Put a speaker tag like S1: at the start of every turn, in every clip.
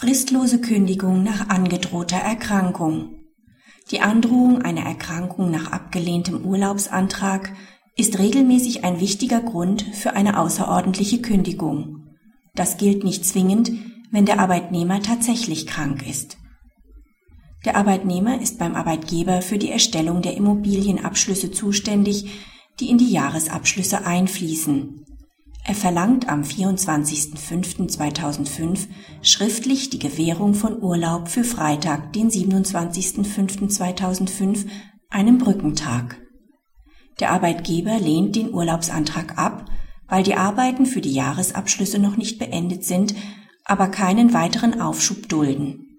S1: Fristlose Kündigung nach angedrohter Erkrankung. Die Androhung einer Erkrankung nach abgelehntem Urlaubsantrag ist regelmäßig ein wichtiger Grund für eine außerordentliche Kündigung. Das gilt nicht zwingend, wenn der Arbeitnehmer tatsächlich krank ist. Der Arbeitnehmer ist beim Arbeitgeber für die Erstellung der Immobilienabschlüsse zuständig, die in die Jahresabschlüsse einfließen. Er verlangt am 24.05.2005 schriftlich die Gewährung von Urlaub für Freitag, den 27.05.2005, einem Brückentag. Der Arbeitgeber lehnt den Urlaubsantrag ab, weil die Arbeiten für die Jahresabschlüsse noch nicht beendet sind, aber keinen weiteren Aufschub dulden.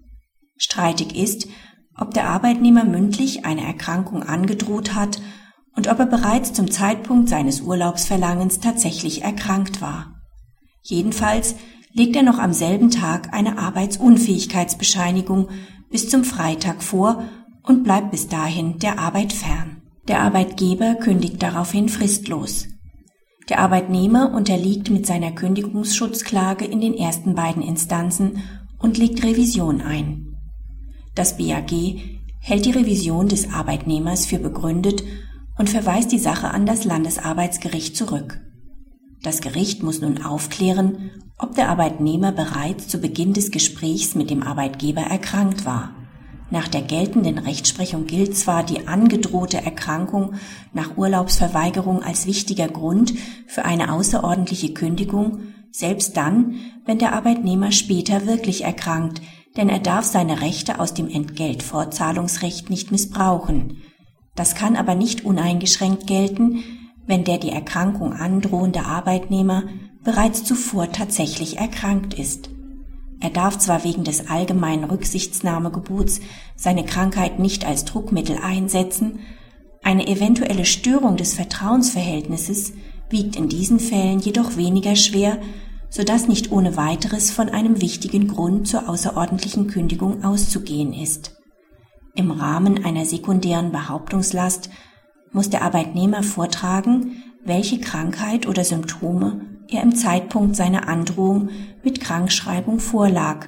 S1: Streitig ist, ob der Arbeitnehmer mündlich eine Erkrankung angedroht hat und ob er bereits zum Zeitpunkt seines Urlaubsverlangens tatsächlich erkrankt war. Jedenfalls legt er noch am selben Tag eine Arbeitsunfähigkeitsbescheinigung bis zum Freitag vor und bleibt bis dahin der Arbeit fern. Der Arbeitgeber kündigt daraufhin fristlos. Der Arbeitnehmer unterliegt mit seiner Kündigungsschutzklage in den ersten beiden Instanzen und legt Revision ein. Das BAG hält die Revision des Arbeitnehmers für begründet und verweist die Sache an das Landesarbeitsgericht zurück. Das Gericht muss nun aufklären, ob der Arbeitnehmer bereits zu Beginn des Gesprächs mit dem Arbeitgeber erkrankt war. Nach der geltenden Rechtsprechung gilt zwar die angedrohte Erkrankung nach Urlaubsverweigerung als wichtiger Grund für eine außerordentliche Kündigung, selbst dann, wenn der Arbeitnehmer später wirklich erkrankt, denn er darf seine Rechte aus dem Entgeltfortzahlungsrecht nicht missbrauchen. Das kann aber nicht uneingeschränkt gelten, wenn der die Erkrankung androhende Arbeitnehmer bereits zuvor tatsächlich erkrankt ist. Er darf zwar wegen des allgemeinen Rücksichtsnahmegebots seine Krankheit nicht als Druckmittel einsetzen, eine eventuelle Störung des Vertrauensverhältnisses wiegt in diesen Fällen jedoch weniger schwer, so dass nicht ohne weiteres von einem wichtigen Grund zur außerordentlichen Kündigung auszugehen ist. Im Rahmen einer sekundären Behauptungslast muss der Arbeitnehmer vortragen, welche Krankheit oder Symptome er im Zeitpunkt seiner Androhung mit Krankschreibung vorlag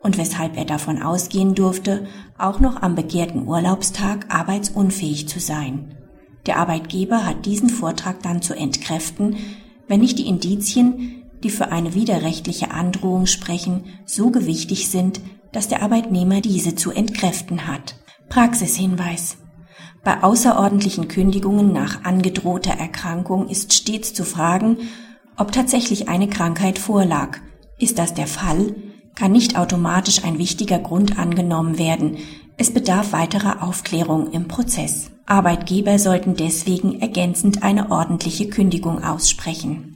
S1: und weshalb er davon ausgehen durfte, auch noch am begehrten Urlaubstag arbeitsunfähig zu sein. Der Arbeitgeber hat diesen Vortrag dann zu entkräften, wenn nicht die Indizien, die für eine widerrechtliche Androhung sprechen, so gewichtig sind, dass der Arbeitnehmer diese zu entkräften hat. Praxishinweis. Bei außerordentlichen Kündigungen nach angedrohter Erkrankung ist stets zu fragen, ob tatsächlich eine Krankheit vorlag. Ist das der Fall, kann nicht automatisch ein wichtiger Grund angenommen werden. Es bedarf weiterer Aufklärung im Prozess. Arbeitgeber sollten deswegen ergänzend eine ordentliche Kündigung aussprechen.